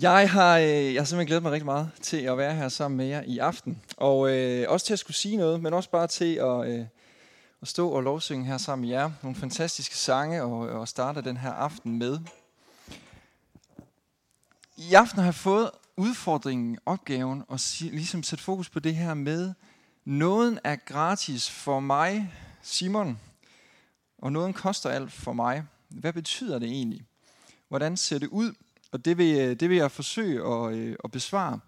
Jeg har, øh, jeg har simpelthen glædet mig rigtig meget til at være her sammen med jer i aften. Og øh, også til at skulle sige noget, men også bare til at, øh, at stå og lovsynge her sammen med jer. Nogle fantastiske sange og, og starte den her aften med. I aften har jeg fået udfordringen, opgaven, at sige, ligesom sætte fokus på det her med, nåden er gratis for mig, Simon, og nåden koster alt for mig. Hvad betyder det egentlig? Hvordan ser det ud? Og det vil, øh, det vil jeg forsøge at, øh, at besvare.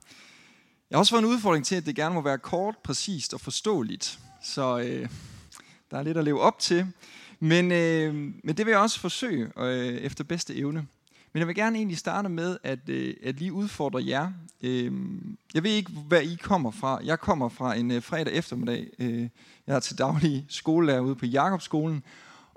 Jeg har også fået en udfordring til, at det gerne må være kort, præcist og forståeligt. Så øh, der er lidt at leve op til. Men, øh, men det vil jeg også forsøge øh, efter bedste evne. Men jeg vil gerne egentlig starte med at, øh, at lige udfordre jer. Øh, jeg ved ikke, hvad I kommer fra. Jeg kommer fra en øh, fredag eftermiddag. Øh, jeg er til daglig skolelærer ude på Jakobskolen.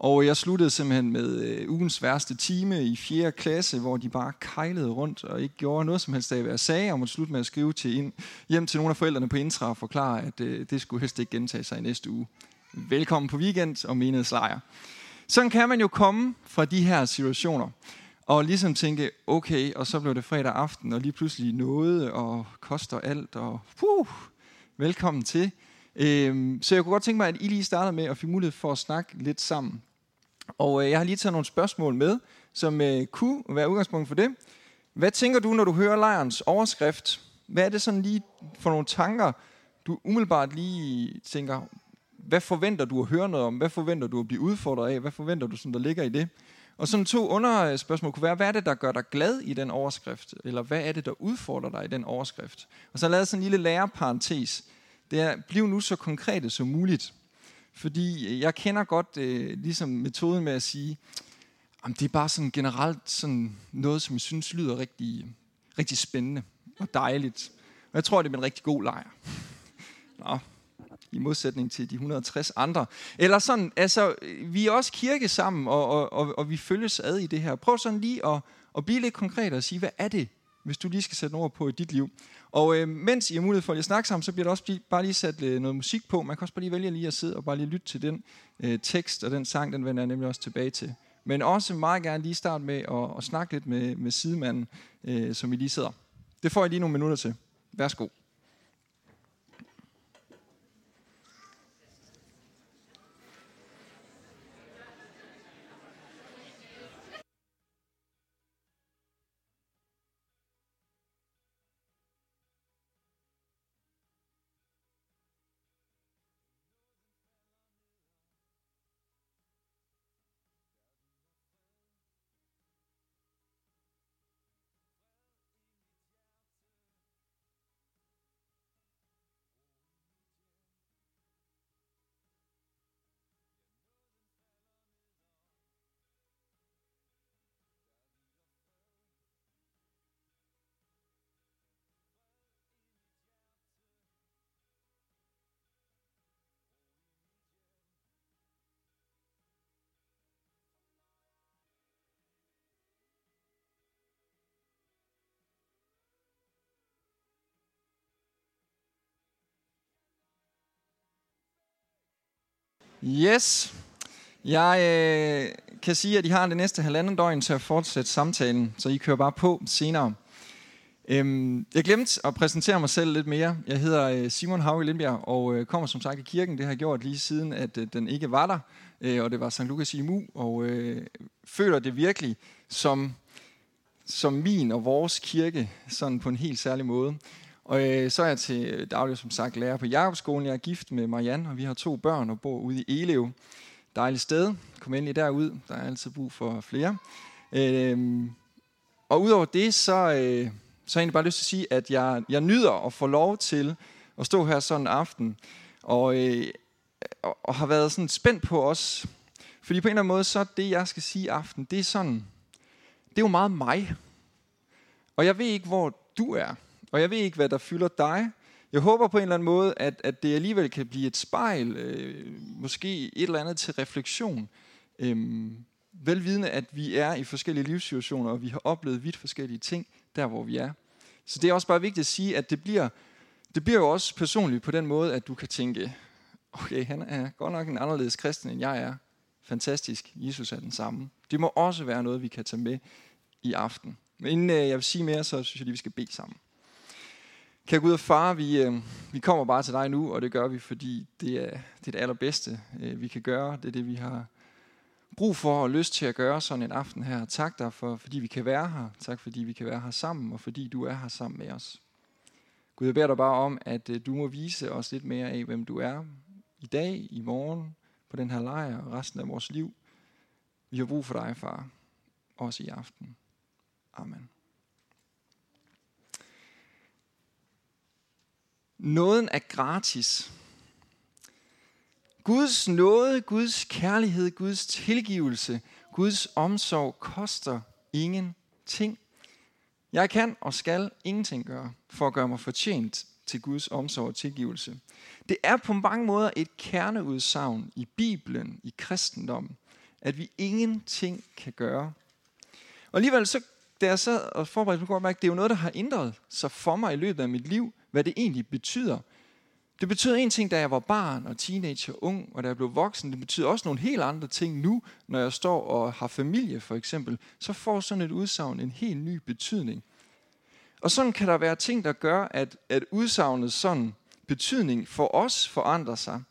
Og jeg sluttede simpelthen med øh, ugens værste time i 4. klasse, hvor de bare kejlede rundt og ikke gjorde noget som helst af, hvad jeg sagde, og måtte slutte med at skrive til ind, hjem til nogle af forældrene på Intra og forklare, at øh, det skulle helst ikke gentage sig i næste uge. Velkommen på weekend og menighedslejr. Sådan kan man jo komme fra de her situationer, og ligesom tænke, okay, og så blev det fredag aften, og lige pludselig noget, og koster alt, og puh, velkommen til. Øhm, så jeg kunne godt tænke mig, at I lige startede med at få mulighed for at snakke lidt sammen. Og øh, jeg har lige taget nogle spørgsmål med, som øh, kunne være udgangspunkt for det. Hvad tænker du, når du hører lejrens overskrift? Hvad er det sådan lige for nogle tanker, du umiddelbart lige tænker, hvad forventer du at høre noget om? Hvad forventer du at blive udfordret af? Hvad forventer du, som der ligger i det? Og sådan to underspørgsmål kunne være, hvad er det, der gør dig glad i den overskrift? Eller hvad er det, der udfordrer dig i den overskrift? Og så lad lavet sådan en lille lærerparentes. Det er, bliv nu så konkrete som muligt. Fordi jeg kender godt øh, ligesom metoden med at sige, at det er bare sådan generelt sådan noget, som jeg synes lyder rigtig, rigtig spændende og dejligt. Og jeg tror, det er en rigtig god lejr. Nå, i modsætning til de 160 andre. Eller sådan, altså, vi er også kirke sammen, og, og, og, og vi følges ad i det her. Prøv sådan lige at, at blive lidt konkret og sige, hvad er det, hvis du lige skal sætte ord på i dit liv. Og øh, mens I har mulighed for at snakke sammen, så bliver der også bare lige sat øh, noget musik på. Man kan også bare lige vælge lige at sidde og bare lige lytte til den øh, tekst, og den sang, den vender jeg nemlig også tilbage til. Men også meget gerne lige starte med at, at snakke lidt med, med sidemanden, øh, som vi lige sidder. Det får I lige nogle minutter til. Værsgo. Yes. Jeg øh, kan sige, at I har det næste halvanden døgn til at fortsætte samtalen, så I kører bare på senere. Øhm, jeg glemte at præsentere mig selv lidt mere. Jeg hedder øh, Simon Hauge Lindbjerg og øh, kommer som sagt i kirken. Det har jeg gjort lige siden, at øh, den ikke var der, øh, og det var St. Lukas i Mu, og øh, føler det virkelig som, som min og vores kirke, sådan på en helt særlig måde. Og øh, så er jeg til daglig, som sagt, lærer på Jakobskolen. Jeg er gift med Marianne, og vi har to børn og bor ude i Elev. Dejligt sted. Kom endelig derud. Der er altid brug for flere. Øh, og udover det, så, øh, så har jeg egentlig bare lyst til at sige, at jeg, jeg nyder at få lov til at stå her sådan en aften. Og, øh, og, og har været sådan spændt på os. Fordi på en eller anden måde, så det, jeg skal sige aften, det er sådan, det er jo meget mig. Og jeg ved ikke, hvor du er. Og jeg ved ikke, hvad der fylder dig. Jeg håber på en eller anden måde, at, at det alligevel kan blive et spejl, øh, måske et eller andet til refleksion. Øhm, velvidende, at vi er i forskellige livssituationer, og vi har oplevet vidt forskellige ting, der hvor vi er. Så det er også bare vigtigt at sige, at det bliver, det bliver jo også personligt på den måde, at du kan tænke, okay, han er godt nok en anderledes kristen, end jeg er. Fantastisk, Jesus er den samme. Det må også være noget, vi kan tage med i aften. Men inden øh, jeg vil sige mere, så synes jeg lige, vi skal bede sammen. Kære Gud og far, vi, øh, vi kommer bare til dig nu, og det gør vi, fordi det er det, er det allerbedste, øh, vi kan gøre. Det er det, vi har brug for og lyst til at gøre sådan en aften her. Tak dig, for, fordi vi kan være her. Tak, fordi vi kan være her sammen, og fordi du er her sammen med os. Gud, jeg beder dig bare om, at øh, du må vise os lidt mere af, hvem du er i dag, i morgen, på den her lejr og resten af vores liv. Vi har brug for dig, far, også i aften. Amen. Nåden er gratis. Guds nåde, Guds kærlighed, Guds tilgivelse, Guds omsorg koster ingenting. Jeg kan og skal ingenting gøre for at gøre mig fortjent til Guds omsorg og tilgivelse. Det er på mange måder et kerneudsagn i Bibelen, i kristendommen, at vi ingenting kan gøre. Og alligevel, så, da jeg sad og forberedte på at det er jo noget, der har ændret sig for mig i løbet af mit liv, hvad det egentlig betyder. Det betyder en ting, da jeg var barn og teenager og ung, og da jeg blev voksen. Det betyder også nogle helt andre ting nu, når jeg står og har familie for eksempel. Så får sådan et udsagn en helt ny betydning. Og sådan kan der være ting, der gør, at, at udsagnet sådan betydning for os forandrer sig.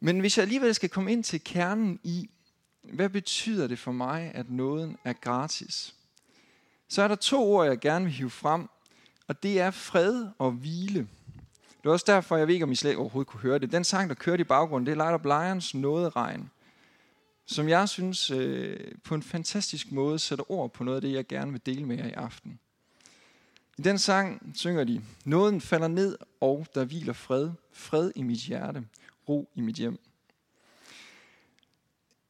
Men hvis jeg alligevel skal komme ind til kernen i, hvad betyder det for mig, at nåden er gratis? Så er der to ord, jeg gerne vil hive frem, og det er fred og hvile. Det er også derfor, jeg ved ikke, om I slet overhovedet kunne høre det. Den sang, der kørte i baggrunden, det er Light Up Lions Nåderegn, som jeg synes øh, på en fantastisk måde sætter ord på noget af det, jeg gerne vil dele med jer i aften. I den sang synger de, Nåden falder ned, og der hviler fred. Fred i mit hjerte, ro i mit hjem.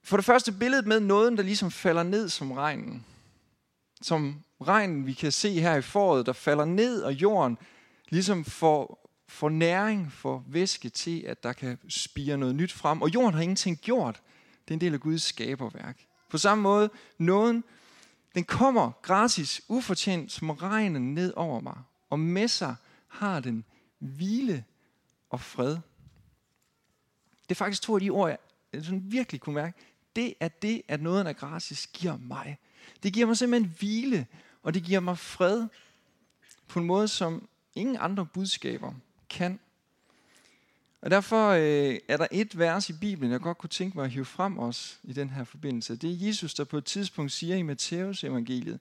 For det første billedet med nåden, der ligesom falder ned som regnen. Som regnen, vi kan se her i foråret, der falder ned, og jorden ligesom får, får næring, for væske til, at der kan spire noget nyt frem. Og jorden har ingenting gjort. Det er en del af Guds skaberværk. På samme måde, nåden den kommer gratis, ufortjent som regnen ned over mig. Og med sig har den hvile og fred. Det er faktisk to af de ord, jeg sådan virkelig kunne mærke. Det er det, at noget af gratis giver mig. Det giver mig simpelthen hvile, og det giver mig fred på en måde, som ingen andre budskaber kan. Og derfor øh, er der et vers i Bibelen, jeg godt kunne tænke mig at hive frem os i den her forbindelse. Det er Jesus, der på et tidspunkt siger i Matteus evangeliet,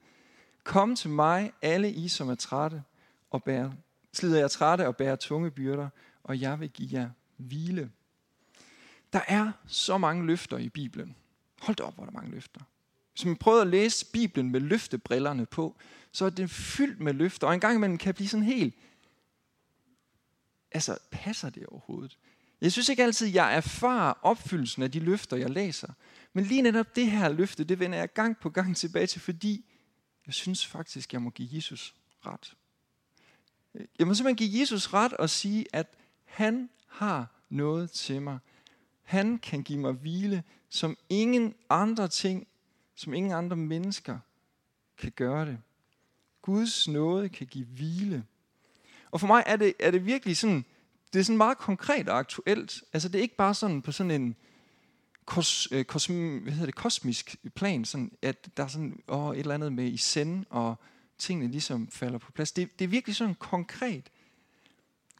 Kom til mig, alle I, som er trætte og bærer, slider jeg trætte og bærer tunge byrder, og jeg vil give jer hvile. Der er så mange løfter i Bibelen. Hold da op, hvor der er mange løfter. Hvis man prøver at læse Bibelen med løftebrillerne på, så er den fyldt med løfter, og en gang imellem kan blive sådan helt altså, passer det overhovedet? Jeg synes ikke altid, jeg erfarer opfyldelsen af de løfter, jeg læser. Men lige netop det her løfte, det vender jeg gang på gang tilbage til, fordi jeg synes faktisk, jeg må give Jesus ret. Jeg må simpelthen give Jesus ret og sige, at han har noget til mig. Han kan give mig hvile, som ingen andre ting, som ingen andre mennesker kan gøre det. Guds nåde kan give hvile. Og for mig er det, er det virkelig sådan, det er sådan meget konkret og aktuelt. Altså det er ikke bare sådan på sådan en kos, øh, kos, hvad hedder det, kosmisk plan, sådan at der er sådan åh, et eller andet med i send, og tingene ligesom falder på plads. Det, det er virkelig sådan konkret.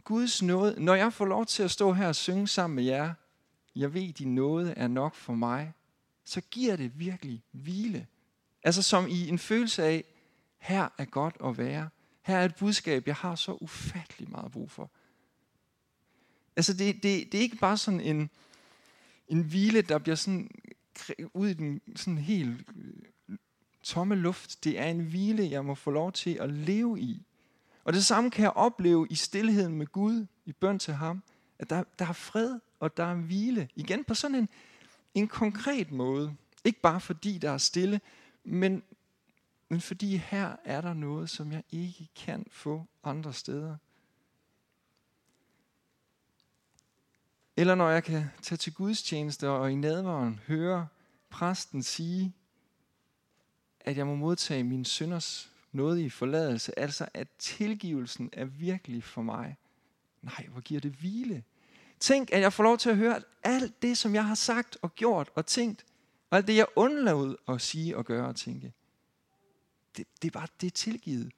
Guds nåde, når jeg får lov til at stå her og synge sammen med jer, jeg ved, din nåde er nok for mig, så giver det virkelig hvile. Altså som i en følelse af, her er godt at være. Her er et budskab, jeg har så ufattelig meget brug for. Altså det, det, det er ikke bare sådan en, en hvile, der bliver sådan ud i den sådan helt øh, tomme luft. Det er en hvile, jeg må få lov til at leve i. Og det samme kan jeg opleve i stillheden med Gud, i bøn til ham, at der, der er fred, og der er hvile. Igen på sådan en, en konkret måde. Ikke bare fordi der er stille, men, men fordi her er der noget, som jeg ikke kan få andre steder. Eller når jeg kan tage til gudstjeneste og i nadvaren høre præsten sige, at jeg må modtage min synders noget i forladelse, altså at tilgivelsen er virkelig for mig. Nej, hvor giver det hvile. Tænk, at jeg får lov til at høre, at alt det, som jeg har sagt og gjort og tænkt, og alt det, jeg undlod at sige og gøre og tænke, det, det er bare, det er tilgivet.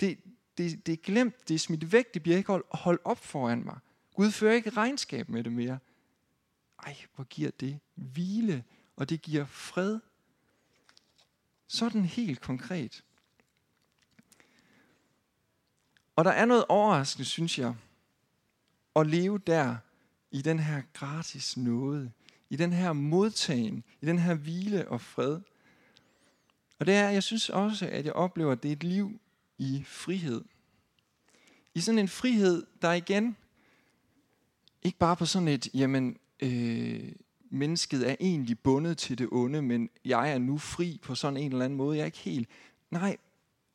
Det, det, det er glemt, det er smidt væk, det bliver ikke holdt, holdt op foran mig. Gud fører ikke regnskab med det mere. Ej, hvor giver det hvile, og det giver fred. Sådan helt konkret. Og der er noget overraskende, synes jeg, at leve der i den her gratis nåde, i den her modtagen, i den her hvile og fred. Og det er, jeg synes også, at jeg oplever, at det er et liv i frihed. I sådan en frihed, der igen, ikke bare på sådan et, jamen, øh, mennesket er egentlig bundet til det onde, men jeg er nu fri på sådan en eller anden måde. Jeg er ikke helt, nej,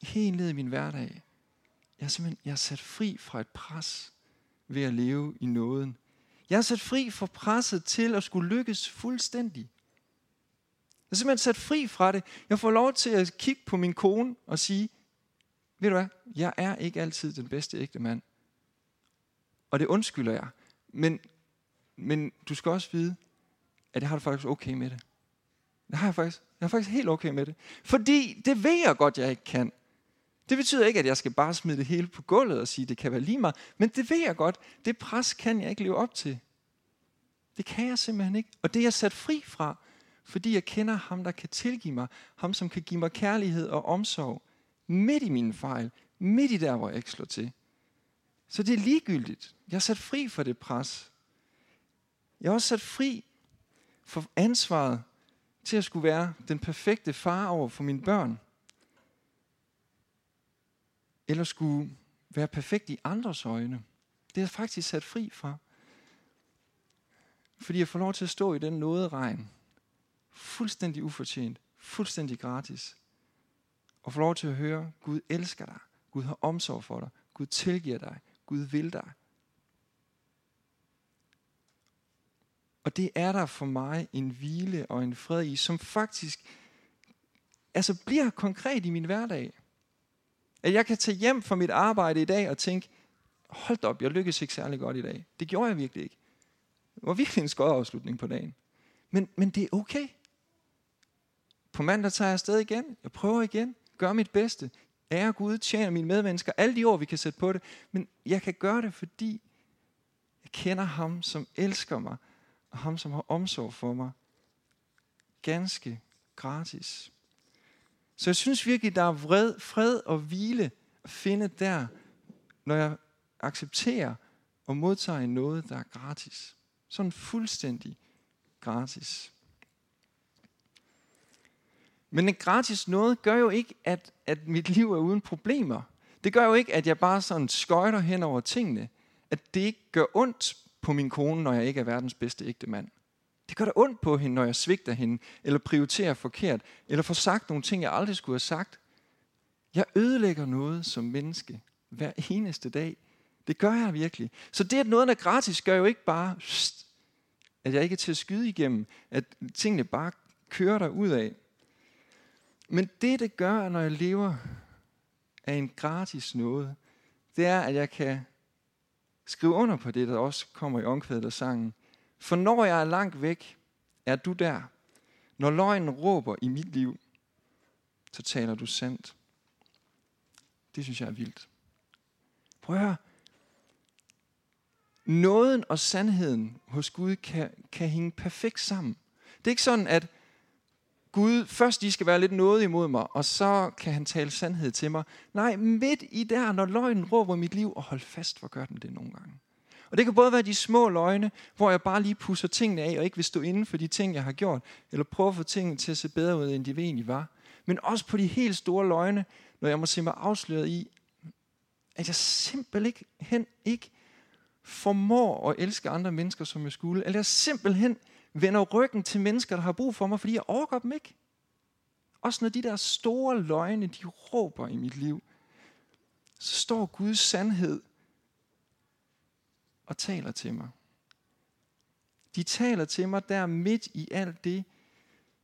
helt ned i min hverdag. Jeg er simpelthen jeg er sat fri fra et pres ved at leve i nåden. Jeg er sat fri fra presset til at skulle lykkes fuldstændig. Jeg er simpelthen sat fri fra det. Jeg får lov til at kigge på min kone og sige, ved du hvad, jeg er ikke altid den bedste ægte mand. Og det undskylder jeg. Men, men du skal også vide, at jeg har det faktisk okay med det. Det har jeg faktisk. Jeg er faktisk helt okay med det. Fordi det ved jeg godt, jeg ikke kan. Det betyder ikke, at jeg skal bare smide det hele på gulvet og sige, at det kan være lige mig. Men det ved jeg godt. Det pres kan jeg ikke leve op til. Det kan jeg simpelthen ikke. Og det er jeg sat fri fra, fordi jeg kender ham, der kan tilgive mig. Ham, som kan give mig kærlighed og omsorg. Midt i mine fejl. Midt i der, hvor jeg ikke slår til. Så det er ligegyldigt. Jeg er sat fri for det pres. Jeg er også sat fri for ansvaret til at skulle være den perfekte far over for mine børn eller skulle være perfekt i andres øjne. Det er jeg faktisk sat fri fra. Fordi jeg får lov til at stå i den nåde regn. Fuldstændig ufortjent. Fuldstændig gratis. Og få lov til at høre, Gud elsker dig. Gud har omsorg for dig. Gud tilgiver dig. Gud vil dig. Og det er der for mig en hvile og en fred i, som faktisk altså bliver konkret i min hverdag. At jeg kan tage hjem fra mit arbejde i dag og tænke, hold op, jeg lykkedes ikke særlig godt i dag. Det gjorde jeg virkelig ikke. Det var virkelig en skød afslutning på dagen. Men, men det er okay. På mandag tager jeg afsted igen. Jeg prøver igen. Gør mit bedste. Ære Gud, tjener mine medmennesker. Alle de ord, vi kan sætte på det. Men jeg kan gøre det, fordi jeg kender ham, som elsker mig. Og ham, som har omsorg for mig. Ganske gratis. Så jeg synes virkelig, der er vred, fred og hvile at finde der, når jeg accepterer og modtager noget, der er gratis. Sådan fuldstændig gratis. Men en gratis noget gør jo ikke, at, at mit liv er uden problemer. Det gør jo ikke, at jeg bare sådan skøjter hen over tingene. At det ikke gør ondt på min kone, når jeg ikke er verdens bedste ægte mand. Det gør da ondt på hende, når jeg svigter hende, eller prioriterer forkert, eller får sagt nogle ting, jeg aldrig skulle have sagt. Jeg ødelægger noget som menneske hver eneste dag. Det gør jeg virkelig. Så det, at noget er gratis, gør jo ikke bare, at jeg ikke er til at skyde igennem, at tingene bare kører der ud af. Men det, det gør, når jeg lever af en gratis noget, det er, at jeg kan skrive under på det, der også kommer i omkvædet og sangen. For når jeg er langt væk, er du der. Når løgnen råber i mit liv, så taler du sandt. Det synes jeg er vildt. Prøv at høre. Nåden og sandheden hos Gud kan, kan hænge perfekt sammen. Det er ikke sådan, at Gud først lige skal være lidt noget imod mig, og så kan han tale sandhed til mig. Nej, midt i der, når løgnen råber mit liv, og hold fast, hvor gør den det nogle gange. Og det kan både være de små løgne, hvor jeg bare lige pusser tingene af, og ikke vil stå inden for de ting, jeg har gjort, eller prøve at få tingene til at se bedre ud, end de egentlig var. Men også på de helt store løgne, når jeg må se mig afsløret i, at jeg simpelthen ikke formår at elske andre mennesker, som jeg skulle. Eller jeg simpelthen vender ryggen til mennesker, der har brug for mig, fordi jeg overgår dem ikke. Også når de der store løgne, de råber i mit liv, så står Guds sandhed og taler til mig. De taler til mig der midt i alt det,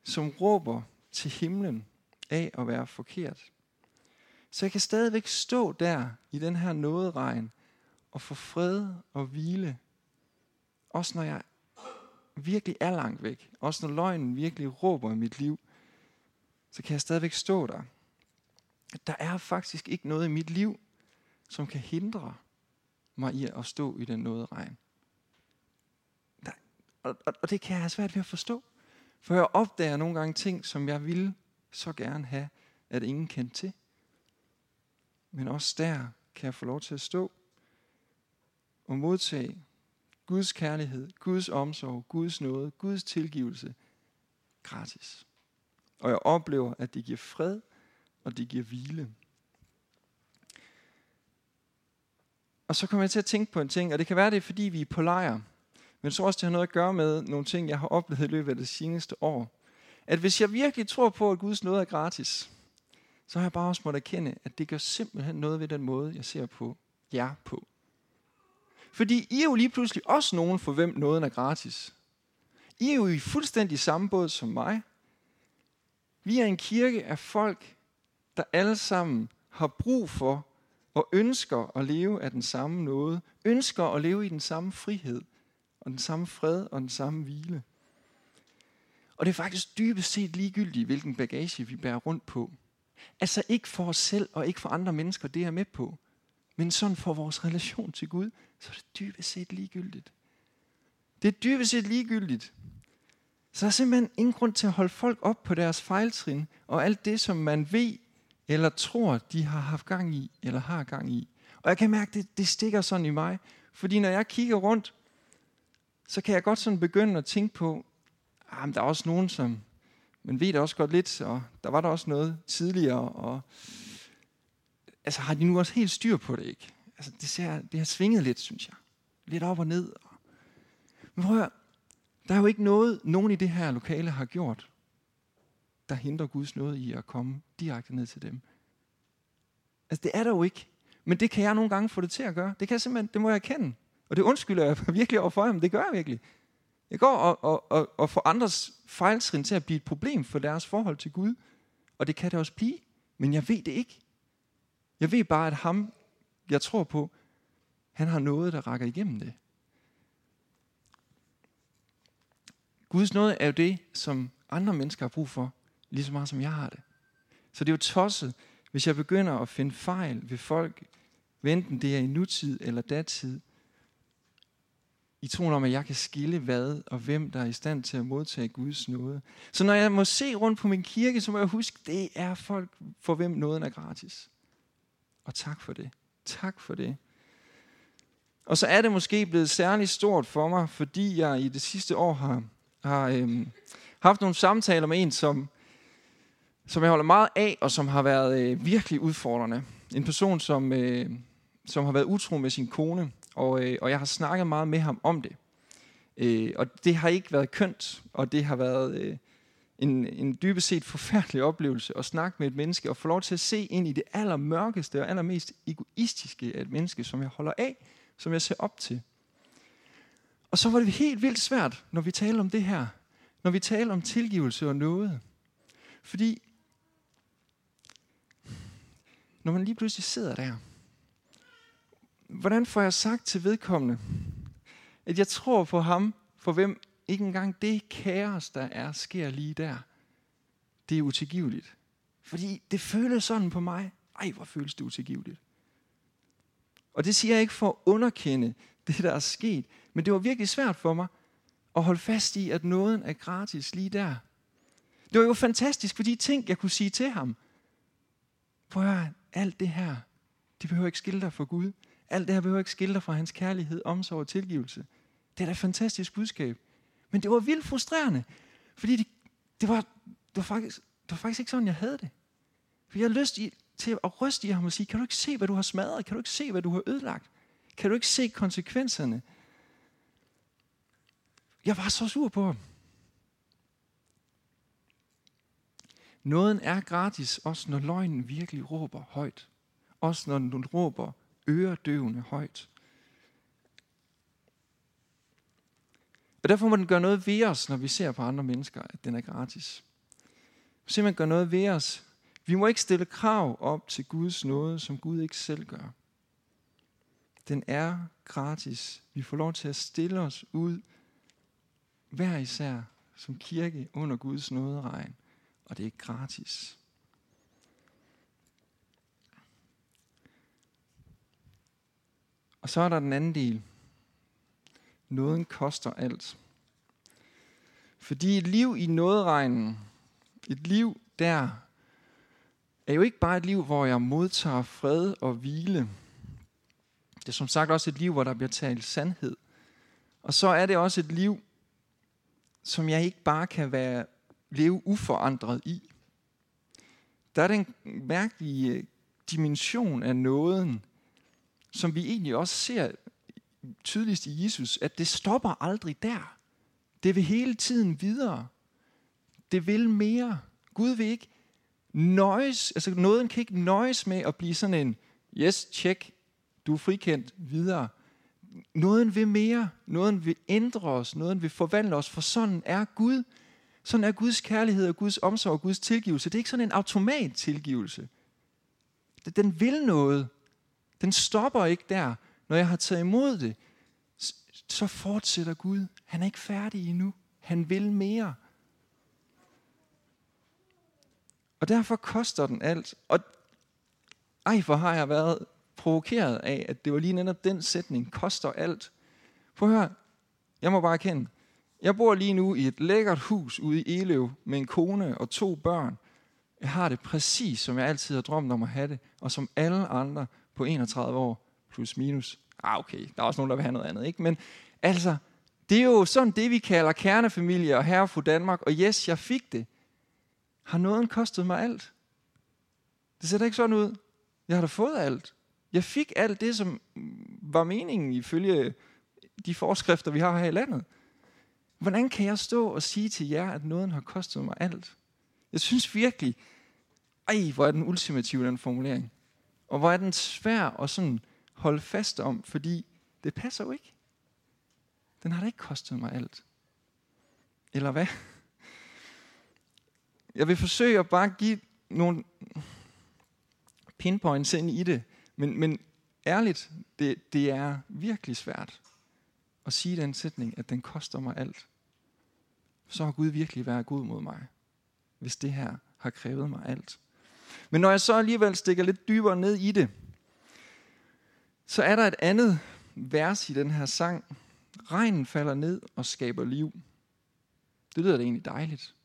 som råber til himlen af at være forkert. Så jeg kan stadigvæk stå der i den her nåderegn og få fred og hvile. Også når jeg virkelig er langt væk. Også når løgnen virkelig råber i mit liv. Så kan jeg stadigvæk stå der. at der er faktisk ikke noget i mit liv, som kan hindre mig i at stå i den noget regn. Der, og, og, og det kan jeg have svært ved at forstå. For jeg opdager nogle gange ting, som jeg ville så gerne have, at ingen kendte til. Men også der kan jeg få lov til at stå og modtage Guds kærlighed, Guds omsorg, Guds nåde, Guds tilgivelse gratis. Og jeg oplever, at det giver fred, og det giver hvile. Og så kommer jeg til at tænke på en ting, og det kan være, det er fordi, vi er på lejr. Men jeg tror også, det har noget at gøre med nogle ting, jeg har oplevet i løbet af det seneste år. At hvis jeg virkelig tror på, at Guds nåde er gratis, så har jeg bare også måttet erkende, at det gør simpelthen noget ved den måde, jeg ser på jer på. Fordi I er jo lige pludselig også nogen, for hvem nåden er gratis. I er jo i fuldstændig samme båd som mig. Vi er en kirke af folk, der alle sammen har brug for og ønsker at leve af den samme nåde, ønsker at leve i den samme frihed, og den samme fred og den samme hvile. Og det er faktisk dybest set ligegyldigt, hvilken bagage vi bærer rundt på. Altså ikke for os selv og ikke for andre mennesker, det er med på. Men sådan for vores relation til Gud, så er det dybest set ligegyldigt. Det er dybest set ligegyldigt. Så der er simpelthen ingen grund til at holde folk op på deres fejltrin, og alt det, som man ved eller tror, de har haft gang i, eller har gang i. Og jeg kan mærke, det, det stikker sådan i mig. Fordi når jeg kigger rundt, så kan jeg godt sådan begynde at tænke på, ah, der er også nogen, som man ved det også godt lidt, og der var der også noget tidligere, og altså har de nu også helt styr på det, ikke? Altså det, ser, det har svinget lidt, synes jeg. Lidt op og ned. Men prøv der er jo ikke noget, nogen i det her lokale har gjort, der hindrer Guds nåde i at komme direkte ned til dem. Altså det er der jo ikke. Men det kan jeg nogle gange få det til at gøre. Det kan jeg simpelthen, det må jeg erkende. Og det undskylder jeg virkelig over for ham. Det gør jeg virkelig. Jeg går og, og, og, og får andres fejltrin til at blive et problem for deres forhold til Gud. Og det kan det også blive. Men jeg ved det ikke. Jeg ved bare, at ham, jeg tror på, han har noget, der rækker igennem det. Guds nåde er jo det, som andre mennesker har brug for, lige så meget som jeg har det. Så det er jo tosset, hvis jeg begynder at finde fejl ved folk, enten det er i nutid eller datid, i troen om, at jeg kan skille hvad og hvem, der er i stand til at modtage Guds nåde. Så når jeg må se rundt på min kirke, så må jeg huske, det er folk, for hvem nåden er gratis. Og tak for det. Tak for det. Og så er det måske blevet særligt stort for mig, fordi jeg i det sidste år har, har øhm, haft nogle samtaler med en, som som jeg holder meget af, og som har været øh, virkelig udfordrende. En person, som, øh, som har været utro med sin kone, og, øh, og jeg har snakket meget med ham om det. Øh, og det har ikke været kønt, og det har været øh, en, en dybest set forfærdelig oplevelse at snakke med et menneske, og få lov til at se ind i det allermørkeste og allermest egoistiske af et menneske, som jeg holder af, som jeg ser op til. Og så var det helt vildt svært, når vi taler om det her. Når vi taler om tilgivelse og noget. Fordi når man lige pludselig sidder der, hvordan får jeg sagt til vedkommende, at jeg tror på ham, for hvem ikke engang det kaos, der er, sker lige der, det er utilgiveligt. Fordi det føles sådan på mig. Ej, hvor føles det utilgiveligt. Og det siger jeg ikke for at underkende det, der er sket, men det var virkelig svært for mig at holde fast i, at nåden er gratis lige der. Det var jo fantastisk, fordi ting, jeg kunne sige til ham. Prøv at høre, alt det her, det behøver ikke skille dig fra Gud. Alt det her behøver ikke skille dig fra hans kærlighed, omsorg og tilgivelse. Det er da et fantastisk budskab. Men det var vildt frustrerende, fordi det, det, var, det, var faktisk, det var faktisk ikke sådan, jeg havde det. For jeg havde lyst i, til at ryste i ham og sige, kan du ikke se, hvad du har smadret? Kan du ikke se, hvad du har ødelagt? Kan du ikke se konsekvenserne? Jeg var så sur på ham. Nåden er gratis, også når løgnen virkelig råber højt. Også når den råber øredøvende højt. Og derfor må den gøre noget ved os, når vi ser på andre mennesker, at den er gratis. Simpelthen gøre noget ved os. Vi må ikke stille krav op til Guds nåde, som Gud ikke selv gør. Den er gratis. Vi får lov til at stille os ud hver især som kirke under Guds nåderegn og det er ikke gratis. Og så er der den anden del. Nåden koster alt. Fordi et liv i nåderegnen, et liv der, er jo ikke bare et liv, hvor jeg modtager fred og hvile. Det er som sagt også et liv, hvor der bliver talt sandhed. Og så er det også et liv, som jeg ikke bare kan være leve uforandret i. Der er den mærkelige øh, dimension af nåden, som vi egentlig også ser tydeligst i Jesus, at det stopper aldrig der. Det vil hele tiden videre. Det vil mere. Gud vil ikke nøjes, altså nåden kan ikke nøjes med at blive sådan en, yes, check, du er frikendt, videre. Nåden vil mere. Nåden vil ændre os. Nåden vil forvandle os, for sådan er Gud. Sådan er Guds kærlighed og Guds omsorg og Guds tilgivelse. Det er ikke sådan en automat tilgivelse. Den vil noget. Den stopper ikke der. Når jeg har taget imod det, så fortsætter Gud. Han er ikke færdig endnu. Han vil mere. Og derfor koster den alt. Og ej, hvor har jeg været provokeret af, at det var lige netop den sætning, koster alt. Prøv at høre, jeg må bare erkende, jeg bor lige nu i et lækkert hus ude i Elev med en kone og to børn. Jeg har det præcis, som jeg altid har drømt om at have det, og som alle andre på 31 år, plus minus. Ah, okay, der er også nogen, der vil have noget andet, ikke? Men altså, det er jo sådan det, vi kalder kernefamilie og herre for Danmark, og yes, jeg fik det. Har noget kostet mig alt? Det ser da ikke sådan ud. Jeg har da fået alt. Jeg fik alt det, som var meningen ifølge de forskrifter, vi har her i landet. Hvordan kan jeg stå og sige til jer, at nåden har kostet mig alt? Jeg synes virkelig, ej, hvor er den ultimative, den formulering. Og hvor er den svær at sådan holde fast om, fordi det passer jo ikke. Den har da ikke kostet mig alt. Eller hvad? Jeg vil forsøge at bare give nogle pinpoints ind i det. Men, men ærligt, det, det er virkelig svært at sige den sætning, at den koster mig alt. Så har Gud virkelig været god mod mig, hvis det her har krævet mig alt. Men når jeg så alligevel stikker lidt dybere ned i det, så er der et andet vers i den her sang. Regnen falder ned og skaber liv. Det lyder da egentlig dejligt.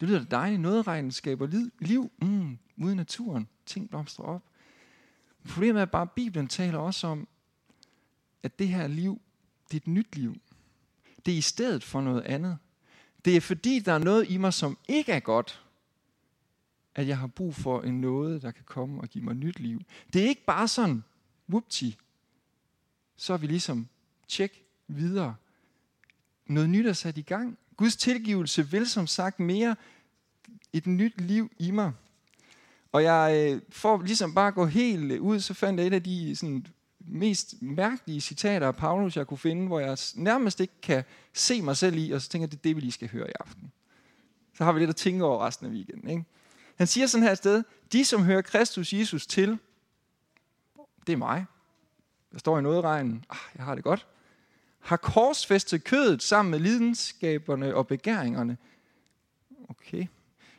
Det lyder da dejligt. Noget regnen skaber liv mm, ude i naturen. Ting blomstrer op. Problemet er bare, at Bibelen taler også om, at det her liv, det er et nyt liv. Det er i stedet for noget andet. Det er fordi, der er noget i mig, som ikke er godt, at jeg har brug for en noget, der kan komme og give mig nyt liv. Det er ikke bare sådan, whoopty, så er vi ligesom, tjek videre. Noget nyt er sat i gang. Guds tilgivelse vil som sagt mere et nyt liv i mig. Og jeg, øh, for ligesom bare at gå helt ud, så fandt jeg et af de sådan, mest mærkelige citater af Paulus, jeg kunne finde, hvor jeg nærmest ikke kan se mig selv i, og så tænker jeg, det er det, vi lige skal høre i aften. Så har vi lidt at tænke over resten af weekenden. Ikke? Han siger sådan her et sted, de som hører Kristus Jesus til, det er mig. Der står i noget regnen, ah, jeg har det godt, har korsfæstet kødet sammen med lidenskaberne og begæringerne. Okay,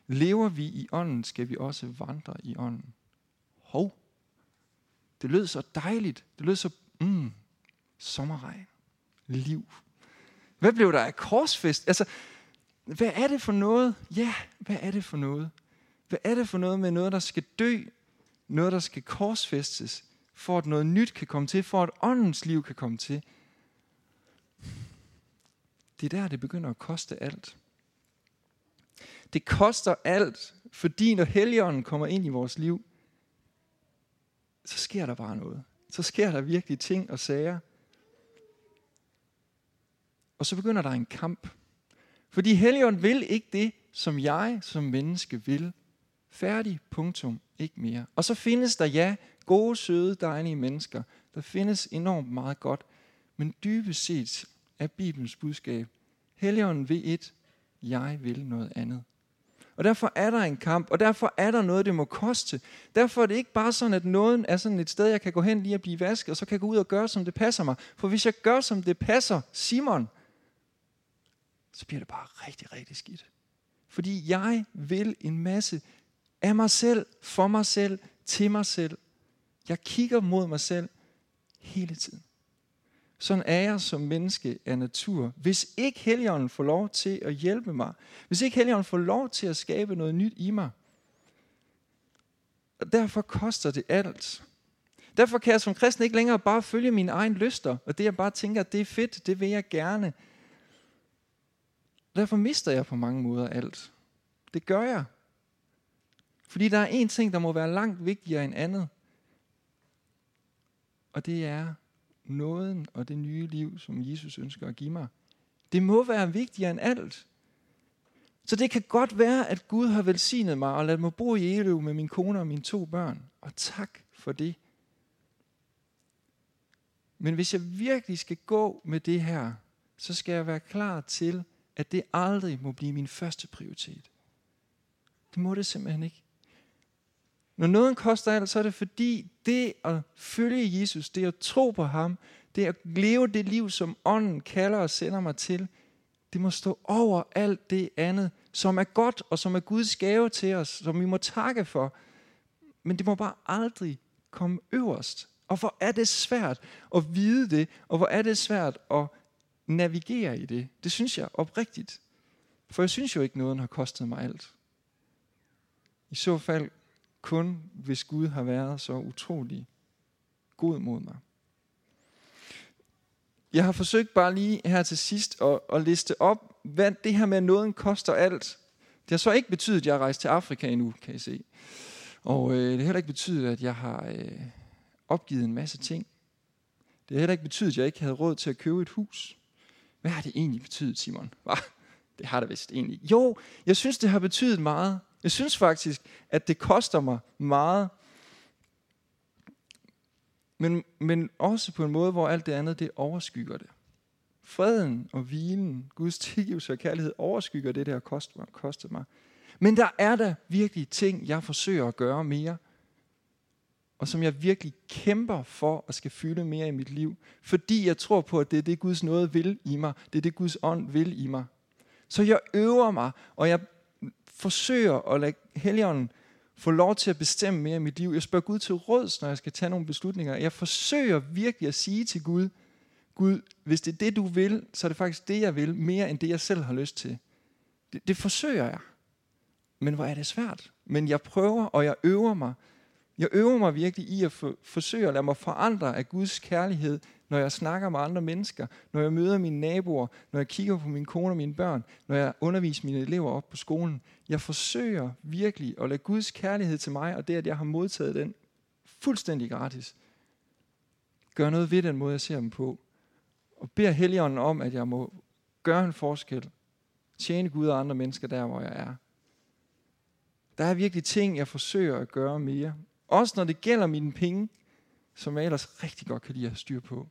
Lever vi i ånden, skal vi også vandre i ånden. Hov. Det lød så dejligt. Det lød så, mm, sommerregn. Liv. Hvad blev der af korsfest? Altså, hvad er det for noget? Ja, hvad er det for noget? Hvad er det for noget med noget, der skal dø? Noget, der skal korsfæstes? For at noget nyt kan komme til? For at åndens liv kan komme til? Det er der, det begynder at koste alt. Det koster alt, fordi når Helligånden kommer ind i vores liv, så sker der bare noget. Så sker der virkelig ting og sager. Og så begynder der en kamp. Fordi Helligånden vil ikke det, som jeg som menneske vil. Færdig, punktum, ikke mere. Og så findes der, ja, gode, søde, dejlige mennesker. Der findes enormt meget godt. Men dybest set er Bibelens budskab, Helligånden vil et, jeg vil noget andet. Og derfor er der en kamp, og derfor er der noget, det må koste. Derfor er det ikke bare sådan, at nåden er sådan et sted, jeg kan gå hen lige og blive vasket, og så kan jeg gå ud og gøre, som det passer mig. For hvis jeg gør, som det passer Simon, så bliver det bare rigtig, rigtig skidt. Fordi jeg vil en masse af mig selv, for mig selv, til mig selv. Jeg kigger mod mig selv hele tiden. Sådan er jeg som menneske af natur. Hvis ikke Helligånden får lov til at hjælpe mig, hvis ikke Helligånden får lov til at skabe noget nyt i mig, og derfor koster det alt. Derfor kan jeg som kristen ikke længere bare følge mine egne lyster, og det jeg bare tænker, det er fedt, det vil jeg gerne. Derfor mister jeg på mange måder alt. Det gør jeg. Fordi der er en ting, der må være langt vigtigere end andet. Og det er nåden og det nye liv, som Jesus ønsker at give mig. Det må være vigtigere end alt. Så det kan godt være, at Gud har velsignet mig og ladet mig bo i Eløv med min kone og mine to børn. Og tak for det. Men hvis jeg virkelig skal gå med det her, så skal jeg være klar til, at det aldrig må blive min første prioritet. Det må det simpelthen ikke. Når noget koster alt, så er det fordi det at følge Jesus, det at tro på ham, det at leve det liv, som ånden kalder og sender mig til, det må stå over alt det andet, som er godt og som er Guds gave til os, som vi må takke for. Men det må bare aldrig komme øverst. Og hvor er det svært at vide det, og hvor er det svært at navigere i det. Det synes jeg oprigtigt. For jeg synes jo ikke, noget har kostet mig alt. I så fald kun, hvis Gud har været så utrolig god mod mig. Jeg har forsøgt bare lige her til sidst at, at liste op, hvad det her med, at koster alt. Det har så ikke betydet, at jeg har rejst til Afrika endnu, kan I se. Og øh, det har heller ikke betydet, at jeg har øh, opgivet en masse ting. Det har heller ikke betydet, at jeg ikke havde råd til at købe et hus. Hvad har det egentlig betydet, Simon? Hva? Det har det vist egentlig. Jo, jeg synes, det har betydet meget. Jeg synes faktisk, at det koster mig meget. Men, men også på en måde, hvor alt det andet, det overskygger det. Freden og hvilen, Guds tilgivelse og kærlighed overskygger det, der har mig, kostet mig. Men der er der virkelig ting, jeg forsøger at gøre mere. Og som jeg virkelig kæmper for at skal fylde mere i mit liv. Fordi jeg tror på, at det er det, Guds nåde vil i mig. Det er det, Guds ånd vil i mig. Så jeg øver mig, og jeg forsøger at lade Helligånden få lov til at bestemme mere i mit liv. Jeg spørger Gud til råds, når jeg skal tage nogle beslutninger. Jeg forsøger virkelig at sige til Gud, Gud, hvis det er det, du vil, så er det faktisk det, jeg vil, mere end det, jeg selv har lyst til. Det, det forsøger jeg. Men hvor er det svært. Men jeg prøver, og jeg øver mig. Jeg øver mig virkelig i at for, forsøge at lade mig forandre af Guds kærlighed når jeg snakker med andre mennesker, når jeg møder mine naboer, når jeg kigger på min kone og mine børn, når jeg underviser mine elever op på skolen. Jeg forsøger virkelig at lade Guds kærlighed til mig, og det, at jeg har modtaget den fuldstændig gratis, gøre noget ved den måde, jeg ser dem på. Og beder Helligånden om, at jeg må gøre en forskel. Tjene Gud og andre mennesker der, hvor jeg er. Der er virkelig ting, jeg forsøger at gøre mere. Også når det gælder mine penge, som jeg ellers rigtig godt kan lide at have styr på.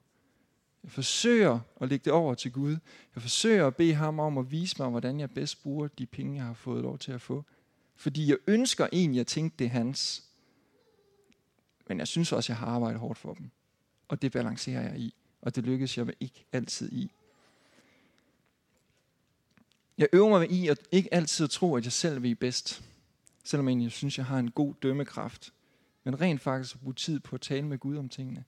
Jeg forsøger at lægge det over til Gud. Jeg forsøger at bede ham om at vise mig, hvordan jeg bedst bruger de penge, jeg har fået lov til at få. Fordi jeg ønsker egentlig at tænke, det er hans. Men jeg synes også, at jeg har arbejdet hårdt for dem. Og det balancerer jeg i. Og det lykkes jeg ikke altid i. Jeg øver mig i at ikke altid tro, at jeg selv ved bedst. Selvom jeg egentlig synes, jeg har en god dømmekraft. Men rent faktisk at bruge tid på at tale med Gud om tingene.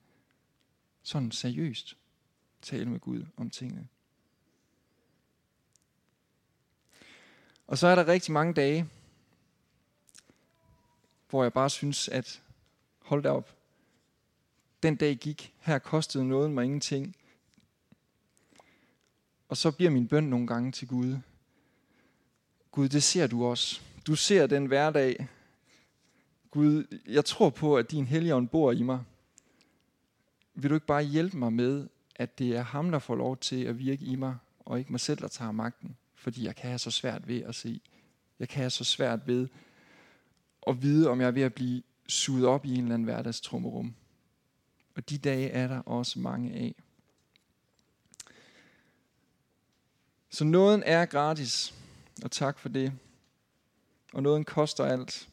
Sådan seriøst tale med Gud om tingene. Og så er der rigtig mange dage, hvor jeg bare synes, at hold da op, den dag gik, her kostede noget mig ingenting. Og så bliver min bøn nogle gange til Gud. Gud, det ser du også. Du ser den hverdag. Gud, jeg tror på, at din helligånd bor i mig. Vil du ikke bare hjælpe mig med at det er ham, der får lov til at virke i mig, og ikke mig selv, der tager magten. Fordi jeg kan have så svært ved at se. Jeg kan have så svært ved at vide, om jeg er ved at blive suget op i en eller anden hverdagstrummerum. Og de dage er der også mange af. Så nåden er gratis, og tak for det. Og nåden koster alt.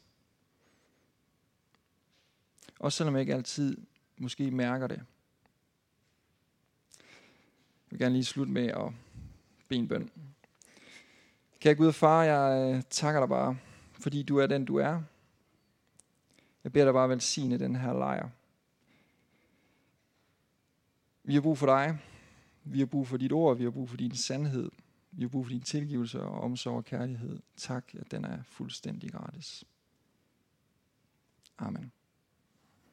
Også selvom jeg ikke altid måske mærker det. Jeg vil gerne lige slutte med at bede en bøn. Kære Gud og far, jeg øh, takker dig bare, fordi du er den, du er. Jeg beder dig bare velsigne den her lejr. Vi har brug for dig. Vi har brug for dit ord. Vi har brug for din sandhed. Vi har brug for din tilgivelse og omsorg og kærlighed. Tak, at den er fuldstændig gratis. Amen.